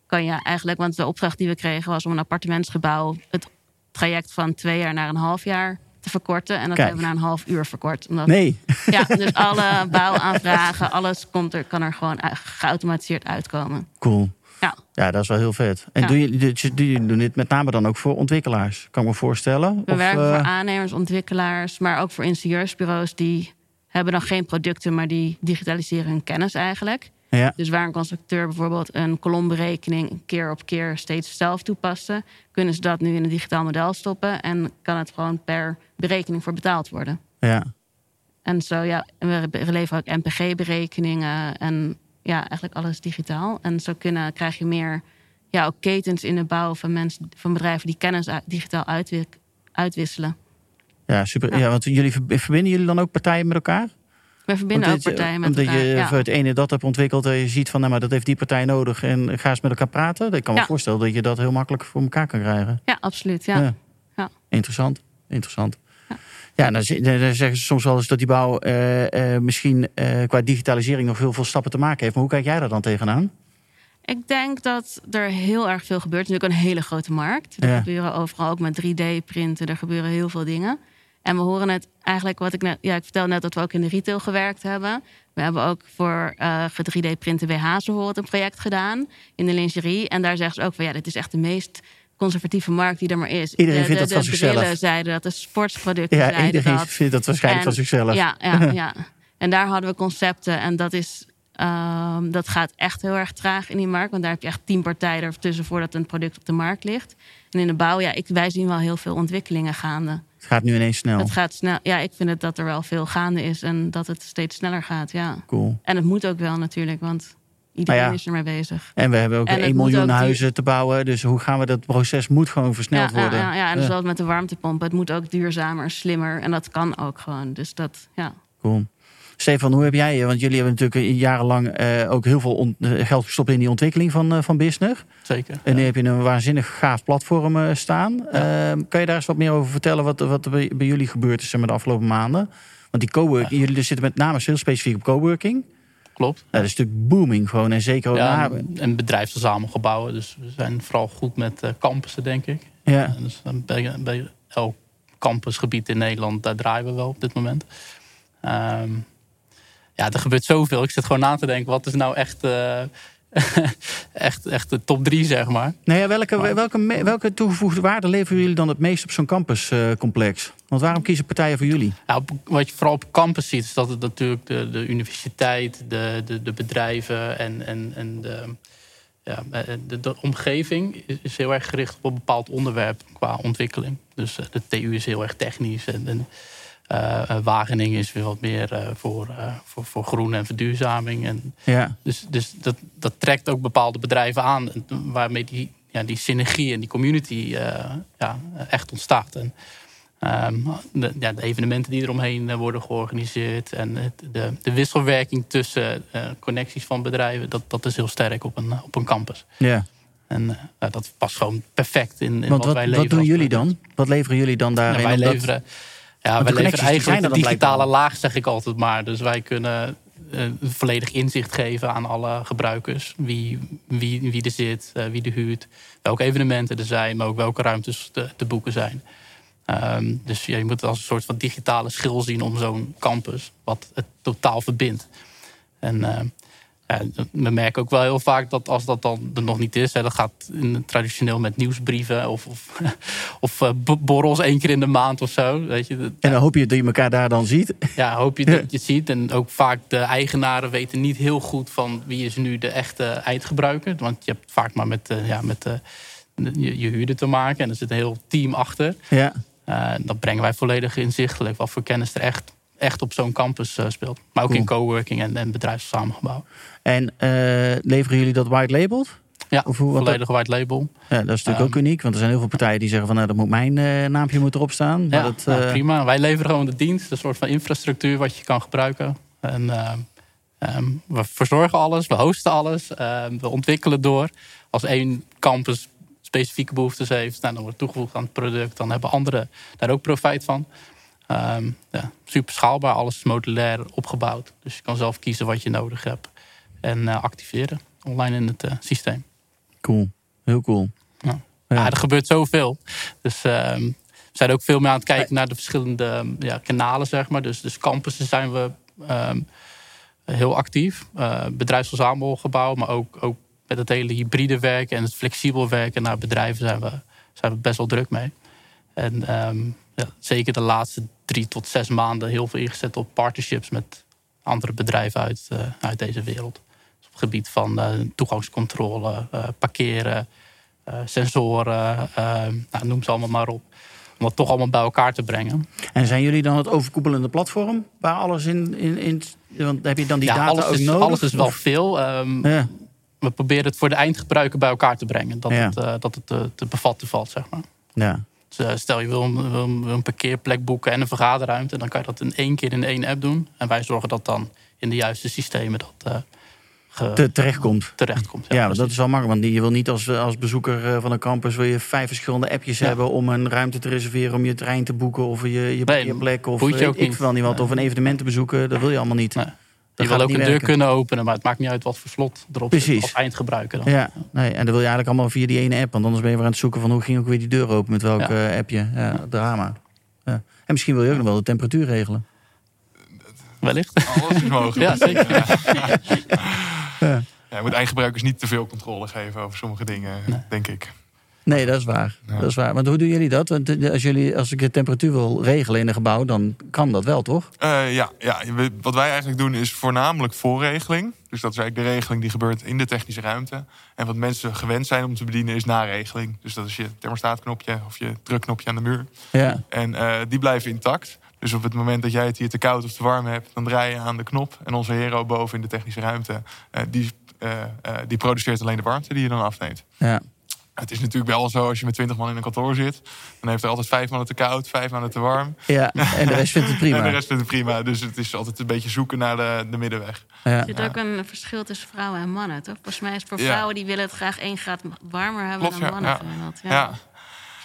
kan je eigenlijk, want de opdracht die we kregen was om een appartementsgebouw het traject van twee jaar naar een half jaar te verkorten. En dat hebben we naar een half uur verkort.
Omdat, nee.
Ja, dus alle bouwaanvragen, alles komt er, kan er gewoon geautomatiseerd uitkomen.
Cool. Ja. ja, dat is wel heel vet. En doe, je, doe je doen dit met name dan ook voor ontwikkelaars? Kan ik me voorstellen.
We werken voor eh, aannemers, ontwikkelaars, maar ook voor ingenieursbureaus die hebben dan geen producten, maar die digitaliseren hun kennis eigenlijk. Ja. Dus waar een constructeur bijvoorbeeld een kolomberekening keer op keer steeds zelf toepassen, kunnen ze dat nu in een digitaal model stoppen en kan het gewoon per berekening voor betaald worden.
Ja.
En zo ja, we leveren ook MPG-berekeningen en ja, eigenlijk alles digitaal. En zo kunnen, krijg je meer ja, ook ketens in de bouw van mensen, van bedrijven die kennis digitaal uitwisselen.
Ja, super. Ja. want jullie verbinden jullie dan ook partijen met elkaar?
We verbinden ook partijen met
omdat
elkaar.
je
ja.
voor het ene dat hebt ontwikkeld... en je ziet van, nou, maar dat heeft die partij nodig... en ga eens met elkaar praten. Ik kan me
Ja.
voorstellen dat je dat heel makkelijk voor elkaar kan krijgen.
ja, absoluut. Ja.
Ja. Interessant, interessant. Ja, dan, zi- dan zeggen ze soms wel eens dat die bouw eh, eh, misschien eh, qua digitalisering nog heel veel stappen te maken heeft. Maar hoe kijk jij daar dan tegenaan?
Ik denk dat er heel erg veel gebeurt. Het is natuurlijk een hele grote markt. Er
Ja.
gebeuren overal ook met 3D-printen. Er gebeuren heel veel dingen. En we horen het eigenlijk wat ik net... Ja, ik vertelde net dat we ook in de retail gewerkt hebben. We hebben ook voor eh 3D-printen bij Hazelholt een project gedaan. In de lingerie. En daar zeggen ze ook van... Ja, dit is echt de meest conservatieve markt die er maar is.
Iedereen
de,
vindt
de,
dat van
de
zichzelf.
brillen zeiden dat, de sportsproducten
Ja,
zeiden
iedereen
dat.
vindt dat waarschijnlijk
En-
van zichzelf.
Ja, ja, ja. En daar hadden we concepten. En dat, is, ehm, dat gaat echt heel erg traag in die markt. Want daar heb je echt tien partijen ertussen voordat een product op de markt ligt. En in de bouw, ja, ik, wij zien wel heel veel ontwikkelingen gaande.
Het gaat nu ineens snel.
Het gaat snel. Ja, ik vind het dat er wel veel gaande is en dat het steeds sneller gaat. Ja.
Cool.
En het moet ook wel natuurlijk, want iedereen
ja.
is ermee bezig.
En we hebben ook
En het
1
moet
miljoen
ook
huizen te bouwen. Dus hoe gaan we dat proces moet gewoon versneld
ja,
worden.
Ja, ja, en
Ja.
zoals met de warmtepomp. Het moet ook duurzamer, slimmer. En dat kan ook gewoon. Dus dat, ja.
Cool. Stefan, hoe heb jij je? Want jullie hebben natuurlijk jarenlang eh, ook heel veel eh, geld gestopt in die ontwikkeling van, eh van Business.
Zeker.
En nu
Ja.
heb je een waanzinnig gaaf platform eh, staan. Ehm, kan je daar eens wat meer over vertellen wat, wat er bij, bij jullie gebeurd is maar, de afgelopen maanden? Want die coworking, jullie zitten met name heel specifiek op coworking.
Klopt.
Dat is natuurlijk booming gewoon. En zeker ook
Ja,
na...
en, en bedrijfsverzamelgebouwen. Dus we zijn vooral goed met eh, campussen, denk ik.
Ja,
Dus eh, bij, bij elk campusgebied in Nederland, daar draaien we wel op dit moment. Ehm, ja, er gebeurt zoveel. Ik zit gewoon na te denken, wat is nou echt, eh, echt, echt de top drie, zeg maar.
nou ja, welke,
Maar-
welke, welke toegevoegde waarde leveren jullie dan het meest op zo'n campuscomplex? Want waarom kiezen partijen voor jullie?
Wat je vooral op campus ziet, is dat het natuurlijk de, de universiteit, de, de, de bedrijven en, en, en de, ja, eh, de, de omgeving is, heel erg gericht op een bepaald onderwerp qua ontwikkeling. Dus eh, de TU is heel erg technisch en, en eh, eh, Wageningen is weer wat meer eh, voor, eh, voor, voor groen en verduurzaming. En
Ja,
dus dus dat, dat trekt ook bepaalde bedrijven aan, waarmee die, ja, die synergie en die community eh, ja, echt ontstaat. En, ehm, de, ja, de evenementen die eromheen eh, worden georganiseerd en het, de, de wisselwerking tussen eh, connecties van bedrijven, dat, dat is heel sterk op een, op een campus.
ja.
En eh, ja, dat past gewoon perfect in, in wat,
wat,
wij
wat
leveren.
doen
als
jullie dan? Wat leveren jullie dan
Ja,
daarin?
wij
Omdat-
leveren, ja, leveren
die zijn
eigenlijk de digitale
blijkbaar.
laag, zeg ik altijd maar. Dus wij kunnen eh, volledig inzicht geven aan alle gebruikers. Wie, wie, wie er zit, eh, wie er huurt, welke evenementen er zijn, maar ook welke ruimtes te, te boeken zijn. Ehm, dus ja, je moet het als een soort van digitale schil zien om zo'n campus, wat het totaal verbindt. En eh, ja, we merken ook wel heel vaak dat als dat dan er nog niet is, hè, dat gaat in, traditioneel met nieuwsbrieven of, of, of eh, borrels één keer in de maand of zo. Weet je,
En dan hoop je dat je elkaar daar dan ziet.
ja, hoop je dat je het ziet. En ook vaak de eigenaren weten niet heel goed van wie is nu de echte eindgebruiker. Want je hebt vaak maar met, eh, ja, met eh, je, je huurder te maken. En er zit een heel team achter.
Ja.
Dat brengen wij volledig inzichtelijk. Wat voor kennis er echt, echt op zo'n campus eh, speelt. Maar ook
Cool.
in coworking en, en bedrijfssamengebouw.
En eh, leveren jullie dat white labeled?
Ja,
Of hoe-
volledig white label.
Ja, dat is natuurlijk ook
Ehm.
uniek. Want er zijn heel veel partijen die zeggen van... nou, dat moet mijn eh, naampje moet erop staan. Maar
Ja,
dat,
nou, prima. Wij leveren gewoon de dienst, een soort van infrastructuur wat je kan gebruiken. En eh, ehm, we verzorgen alles, we hosten alles, ehm, we ontwikkelen door. Als één campus specifieke behoeftes heeft, nou, dan wordt het toegevoegd aan het product, dan hebben anderen daar ook profijt van. Ehm, ja, super schaalbaar, alles is modulair opgebouwd. Dus je kan zelf kiezen wat je nodig hebt en eh, activeren online in het eh, systeem.
Cool. Heel cool.
Ja.
Ja.
Ja, er gebeurt zoveel. Dus ehm, we zijn ook veel meer aan het kijken naar de verschillende ehm, ja, kanalen, zeg maar. Dus, dus campussen zijn we heel actief. Uh, bedrijfsverzamelgebouw, maar ook, ook met het hele hybride werken en het flexibel werken naar bedrijven zijn we, zijn we best wel druk mee. En ehm, ja, zeker de laatste drie tot zes maanden heel veel ingezet op partnerships met andere bedrijven uit, eh, uit deze wereld. Dus op het gebied van eh, toegangscontrole, eh, parkeren, sensoren, nou, noem ze allemaal maar op. Om dat toch allemaal bij elkaar te brengen.
En zijn jullie dan het overkoepelende platform? Waar alles in... in, in want heb je dan die
ja,
data
alles
ook
is,
nodig?
alles is wel
Of-
veel. Ehm,
Ja.
We proberen het voor de eindgebruiker bij elkaar te brengen. Dat
Ja.
het, dat het eh, te bevatten valt, zeg maar.
ja.
Dus, eh, stel je wil een, wil een parkeerplek boeken en een vergaderruimte, dan kan je dat in één keer in één app doen. En wij zorgen dat dan in de juiste systemen dat
Te, terechtkomt.
terechtkomt.
Ja, dat is wel makkelijk. Want je wil niet als, als bezoeker van een campus wil je vijf verschillende appjes hebben om een ruimte te reserveren, om je trein te boeken of je, je parkeerplek of
je ook
ik wel niet wat, of een evenement te bezoeken. Dat wil je allemaal niet.
Nee. Je wil ook een deur kunnen openen, maar het maakt niet uit wat voor slot erop Precies. zit als eindgebruiker. Dan.
Ja, nee, en dat wil je eigenlijk allemaal via die ene app. Want anders ben je weer aan het zoeken van hoe ging ook weer die deur open met welk ja. appje. Ja, drama. Ja. En misschien wil je ook nog wel de temperatuur regelen.
Wellicht.
Alles is mogelijk.
ja, zeker.
Ja. je moet eindgebruikers niet te veel controle geven over sommige dingen, denk ik.
Nee, dat is waar. Dat is waar. Want hoe doen jullie dat? Want eh, als, jullie, als ik de temperatuur wil regelen in een gebouw, dan kan dat wel, toch?
Uh, ja, ja, wat wij eigenlijk doen is voornamelijk voorregeling. Dus dat is eigenlijk de regeling die gebeurt in de technische ruimte. En wat mensen gewend zijn om te bedienen is naregeling. Dus dat is je thermostaatknopje of je drukknopje aan de muur.
Ja.
En uh, die blijven intact. Dus op het moment dat jij het hier te koud of te warm hebt, dan draai je aan de knop. En onze hero boven in de technische ruimte, die, die produceert alleen de warmte die je dan afneemt.
Ja.
Het is natuurlijk wel zo, als je met twintig man in een kantoor zit... dan heeft er altijd vijf mannen te koud, vijf mannen te warm.
Ja, en de rest vindt het prima.
en de rest vindt het prima. Dus het is altijd een beetje zoeken naar de, de middenweg.
Ja. Er zit ook een verschil tussen vrouwen en mannen, toch? Volgens mij is het voor vrouwen die willen het graag één graad warmer hebben dan mannen. Ja.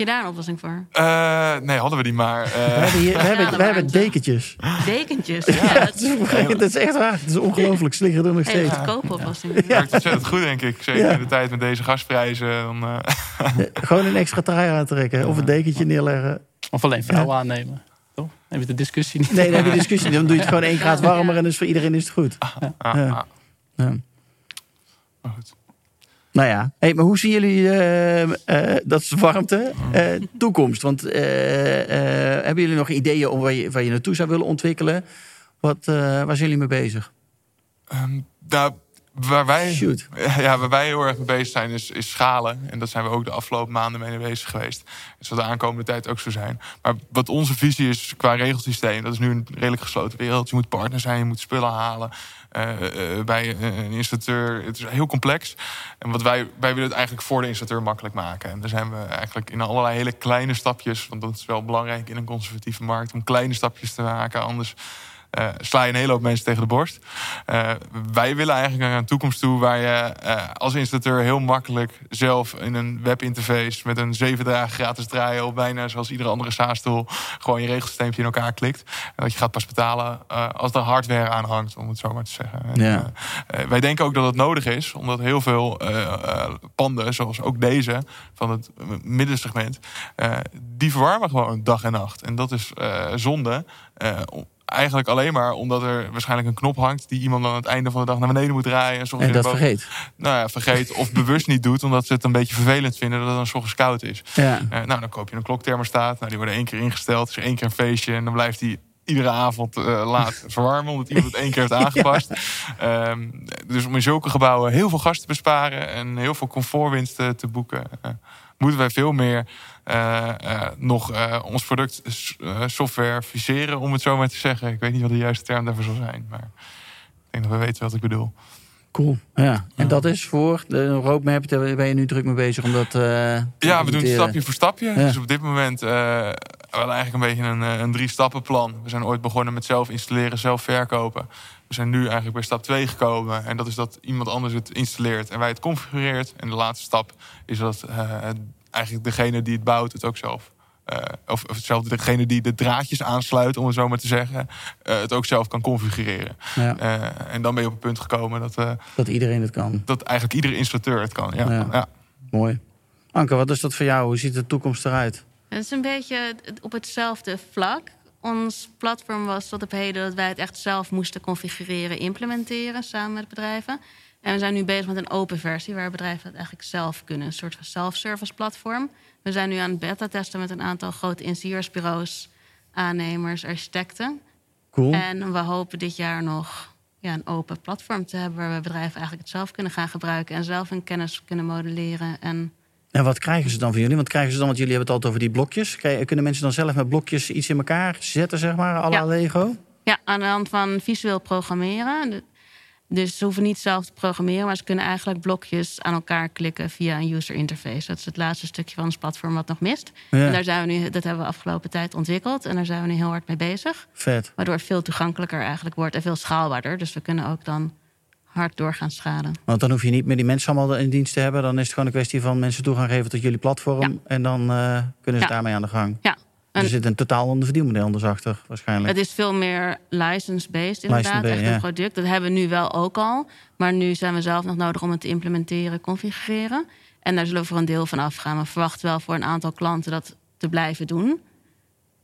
Je daar een oplossing voor?
Uh, nee, hadden we die maar. Uh...
We hebben, hier, we hebben, we hebben dekentjes.
Dekentjes?
Ja, dat, is, dat, is, echt waar. Het is ongelooflijk. Ze liggen er nog steeds.
Hele goedkope oplossing.
Ja. Werkt ontzettend goed, denk ik. Zeker in de tijd met deze gasprijzen. Dan, uh...
Gewoon een extra trui aantrekken. Of een dekentje neerleggen.
Of alleen vrouwen aannemen. Toch? Heb je de discussie niet?
Nee, dan heb je de discussie niet. Dan doe je het gewoon één graad warmer. En dus voor iedereen is het goed.
Ja. ja.
goed. Nou ja, hey, maar hoe zien jullie, uh, uh, dat is warmte, uh, toekomst? Want hebben jullie nog ideeën om waar je, waar je naartoe zou willen ontwikkelen? Wat, waar zijn jullie mee bezig?
Um, nou, waar wij, Shoot. Ja, waar wij heel erg mee bezig zijn, is, is schalen. En dat zijn we ook de afgelopen maanden mee bezig geweest. Dat zal de aankomende tijd ook zo zijn. Maar wat onze visie is qua regelsysteem, dat is nu een redelijk gesloten wereld. Je moet partner zijn, je moet spullen halen. Uh, uh, bij een installateur. Het is heel complex. En wat wij, wij willen het eigenlijk voor de installateur makkelijk maken. En daar zijn we eigenlijk in allerlei hele kleine stapjes. Want dat is wel belangrijk in een conservatieve markt. Om kleine stapjes te maken. Anders uh, sla je een hele hoop mensen tegen de borst. Uh, wij willen eigenlijk naar een toekomst toe waar je uh, als installateur heel makkelijk zelf in een webinterface met een zeven dagen gratis draaien of bijna zoals iedere andere SaaS-tool gewoon je regelsysteempje in elkaar klikt. En dat je gaat pas betalen als er hardware aan hangt, om het zo maar te zeggen.
Ja.
En, wij denken ook dat het nodig is, omdat heel veel panden, zoals ook deze van het middensegment, die verwarmen gewoon dag en nacht. En dat is zonde eigenlijk alleen maar omdat er waarschijnlijk een knop hangt die iemand aan het einde van de dag naar beneden moet draaien.
En, en dat vergeet.
Nou ja, vergeet of bewust niet doet, omdat ze het een beetje vervelend vinden dat het dan ochtends koud is.
Ja.
Uh, nou, dan koop je een klokthermostaat. Nou, die worden één keer ingesteld. is één keer een feestje en dan blijft die iedere avond uh, laat verwarmen, omdat iemand het één keer heeft aangepast. um, dus om in zulke gebouwen heel veel gas te besparen en heel veel comfortwinst te, te boeken, uh, moeten wij veel meer nog uh, ons product software viseren, om het zo maar te zeggen. Ik weet niet wat de juiste term daarvoor zal zijn, maar ik denk dat we weten wat ik bedoel.
Cool. Ja. En dat is voor de roadmap, daar ben je nu druk mee bezig om dat.
ja, we doen het stapje voor stapje. Ja. Dus op dit moment wel eigenlijk een beetje een, een drie stappen plan. We zijn ooit begonnen met zelf installeren, zelf verkopen. We zijn nu eigenlijk bij stap 2 gekomen. En dat is dat iemand anders het installeert en wij het configureert. En de laatste stap is dat eigenlijk degene die het bouwt het ook zelf. Uh, of, of zelf degene die de draadjes aansluit, om het zo maar te zeggen, uh, het ook zelf kan configureren.
Ja.
Uh, en dan ben je op het punt gekomen dat.
dat iedereen het kan.
Dat eigenlijk iedere installateur het kan. Ja.
ja.
ja.
Mooi. Anke, wat is dat voor jou? Hoe ziet de toekomst eruit?
Het is een beetje op hetzelfde vlak. Ons platform was tot op heden dat wij het echt zelf moesten configureren, implementeren samen met bedrijven. En we zijn nu bezig met een open versie waar bedrijven het eigenlijk zelf kunnen. Een soort van self-service platform. We zijn nu aan het beta testen met een aantal grote ingenieursbureaus, aannemers, architecten.
Cool.
En we hopen dit jaar nog ja, een open platform te hebben waar we bedrijven eigenlijk het zelf kunnen gaan gebruiken en zelf hun kennis kunnen modelleren. En,
en wat krijgen ze dan van jullie? Want krijgen ze dan, want jullie hebben het altijd over die blokjes. Kunnen mensen dan zelf met blokjes iets in elkaar zetten, zeg maar, à la
ja.
Lego?
Ja, aan de hand van visueel programmeren. Dus ze hoeven niet zelf te programmeren, maar ze kunnen eigenlijk blokjes aan elkaar klikken via een user interface. Dat is het laatste stukje van ons platform wat nog mist. En daar zijn we nu, dat hebben we afgelopen tijd ontwikkeld en daar zijn we nu heel hard mee bezig.
Vet.
Waardoor het veel toegankelijker eigenlijk wordt en veel schaalbaarder. Dus we kunnen ook dan hard doorgaan schalen.
Want dan hoef je niet meer die mensen allemaal in dienst te hebben. Dan is het gewoon een kwestie van mensen toegang geven tot jullie platform. En dan uh, kunnen ze
ja.
daarmee aan de gang.
Ja.
Er zit een totaal ander verdienmodel achter, waarschijnlijk.
Het is veel meer license-based inderdaad, license echt een product. Dat hebben we nu wel ook al. Maar nu zijn we zelf nog nodig om het te implementeren, configureren. En daar zullen we voor een deel van afgaan. We verwachten wel voor een aantal klanten dat te blijven doen.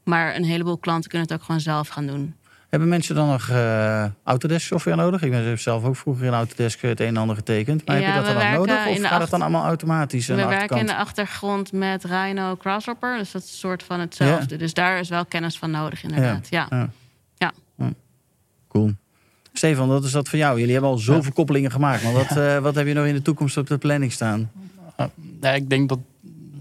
Maar een heleboel klanten kunnen het ook gewoon zelf gaan doen.
Hebben mensen dan nog uh, Autodesk software nodig? Ik ben zelf ook vroeger in Autodesk het een en ander getekend. Maar
ja,
heb je dat dan ook nodig? Of gaat
achter...
het dan allemaal automatisch?
We werken in de achtergrond met Rhino Grasshopper. Dus dat is een soort van hetzelfde. Ja. Dus daar is wel kennis van nodig inderdaad. Ja. ja. ja.
ja. Cool. Stefan, wat is dat voor jou? Jullie hebben al zoveel koppelingen gemaakt. Maar wat, uh, wat heb je nog in de toekomst op de planning staan?
Uh, ik denk dat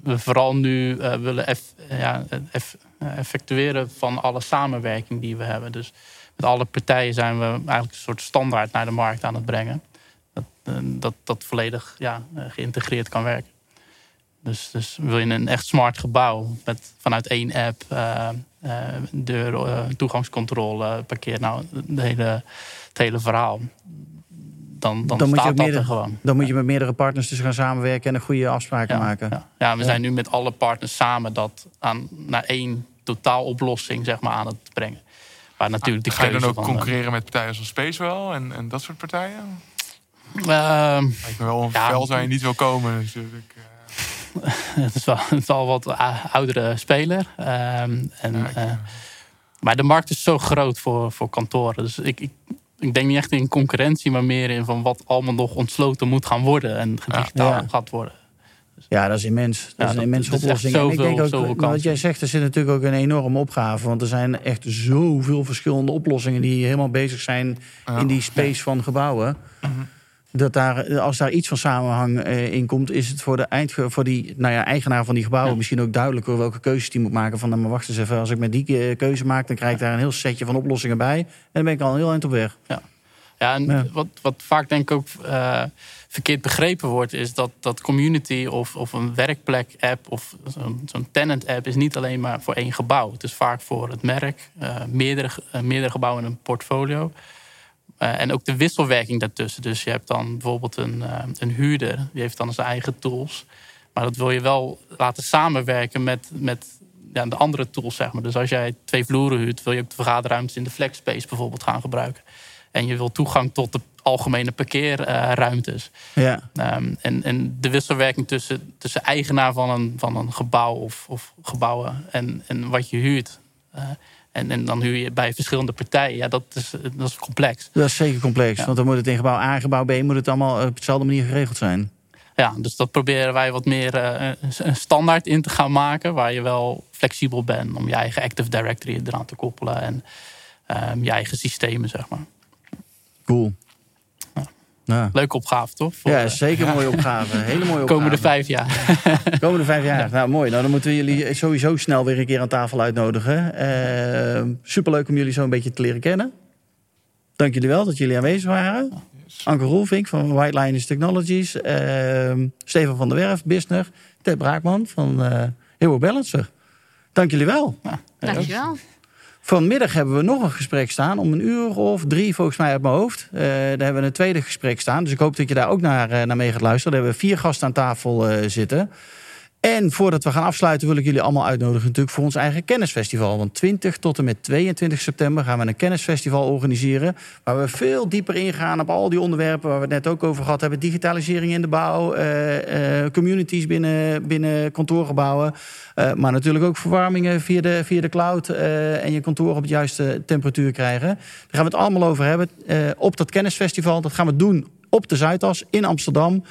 we vooral nu uh, willen eff, ja, eff, effectueren van alle samenwerking die we hebben. Dus met alle partijen zijn we eigenlijk een soort standaard naar de markt aan het brengen. Dat dat, dat volledig ja, geïntegreerd kan werken. Dus, dus wil je een echt smart gebouw met vanuit één app uh, deur, toegangscontrole, parkeer, nou, de hele, het hele verhaal. Dan, dan, dan staat dat
meerdere,
er gewoon.
Dan moet je met meerdere partners dus gaan samenwerken en een goede afspraken
ja,
maken.
Ja, ja we zijn nu met alle partners samen dat aan, naar één totaaloplossing zeg maar, aan het brengen. Waar natuurlijk
ah, Ga je dan ook concurreren met partijen zoals Spacewell en, en dat soort partijen?
Uh,
Lijkt me wel een ja, vel je niet wil komen natuurlijk.
het, is wel, het is al wat oudere speler. Um, en, ja, uh, maar de markt is zo groot voor, voor kantoren. Dus ik, ik, ik, denk niet echt in concurrentie, maar meer in van wat allemaal nog ontsloten moet gaan worden en digitaal ja. gaat worden.
Ja, dat is immens. Dat is een immense oplossing.
Zoveel,
en ik denk ook, wat jij zegt, er zit natuurlijk ook een enorme opgave. Want er zijn echt zoveel verschillende oplossingen die helemaal bezig zijn ja. in die space van gebouwen.
Mhm.
Dat daar, als daar iets van samenhang eh, in komt, is het voor de eind, voor die nou ja, eigenaar van die gebouwen ja. misschien ook duidelijker welke keuzes die moet maken. Van, nou, maar wacht eens even, als ik met die keuze maak, dan krijg ik daar een heel setje van oplossingen bij. En dan ben ik al een heel eind op weg.
Ja, ja en ja. Wat, wat vaak denk ik ook uh, verkeerd begrepen wordt, is dat, dat community of, of een werkplek-app of zo'n tenant-app is niet alleen maar voor één gebouw. Het is vaak voor het merk, uh, meerdere, uh, meerdere gebouwen in een portfolio. Uh, en ook de wisselwerking daartussen. Dus je hebt dan bijvoorbeeld een, uh, een huurder, die heeft dan zijn eigen tools. Maar dat wil je wel laten samenwerken met, met ja, de andere tools, zeg maar. Dus als jij twee vloeren huurt, wil je ook de vergaderruimtes in de flexspace bijvoorbeeld gaan gebruiken. En je wil toegang tot de algemene parkeerruimtes.
Ja.
Um, en, en de wisselwerking tussen, tussen eigenaar van een, van een gebouw of, of gebouwen en, en wat je huurt. Uh, en, en, dan huur je bij verschillende partijen. Ja, dat is, dat is complex.
Dat is zeker complex. Ja. Want dan moet het in gebouw A, gebouw B... moet het allemaal op dezelfde manier geregeld zijn.
Ja, dus dat proberen wij wat meer uh, een standaard in te gaan maken... waar je wel flexibel bent om je eigen Active Directory eraan te koppelen... en um, je eigen systemen, zeg maar.
Cool.
Ja. Leuke opgave, toch?
Voor, ja, zeker een mooie opgave. Hele mooie opgave.
Komende vijf jaar.
Komende vijf jaar. Nou, mooi. Nou, dan moeten we jullie sowieso snel weer een keer aan tafel uitnodigen. Uh, superleuk om jullie zo een beetje te leren kennen. Dank jullie wel dat jullie aanwezig waren. Anke Rolvink van White Liners Technologies. Uh, Stefan van der Werf, Business. Ted Braakman van uh, Hero Balancer. Dank jullie wel.
Ja,
Dank je wel.
Vanmiddag hebben we nog een gesprek staan, om een uur of drie volgens mij uit mijn hoofd. Uh, daar hebben we een tweede gesprek staan, dus ik hoop dat je daar ook naar, uh, naar mee gaat luisteren. Daar hebben we vier gasten aan tafel uh, zitten. En voordat we gaan afsluiten wil ik jullie allemaal uitnodigen natuurlijk voor ons eigen kennisfestival. Want 20 tot en met 22 september gaan we een kennisfestival organiseren. Waar we veel dieper ingaan op al die onderwerpen waar we het net ook over gehad hebben. Digitalisering in de bouw, uh, uh, communities binnen, binnen kantoorgebouwen. Uh, maar natuurlijk ook verwarmingen via de, via de cloud. en je kantoor op de juiste temperatuur krijgen. Daar gaan we het allemaal over hebben op dat kennisfestival. Dat gaan we doen op de Zuidas in Amsterdam.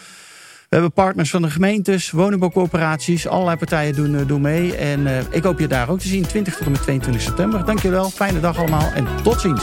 We hebben partners van de gemeentes, woningbouwcorporaties. Allerlei partijen doen, doen mee. En uh, ik hoop je daar ook te zien. 20 tot en met 22 september. Dankjewel. Fijne dag allemaal. En tot ziens.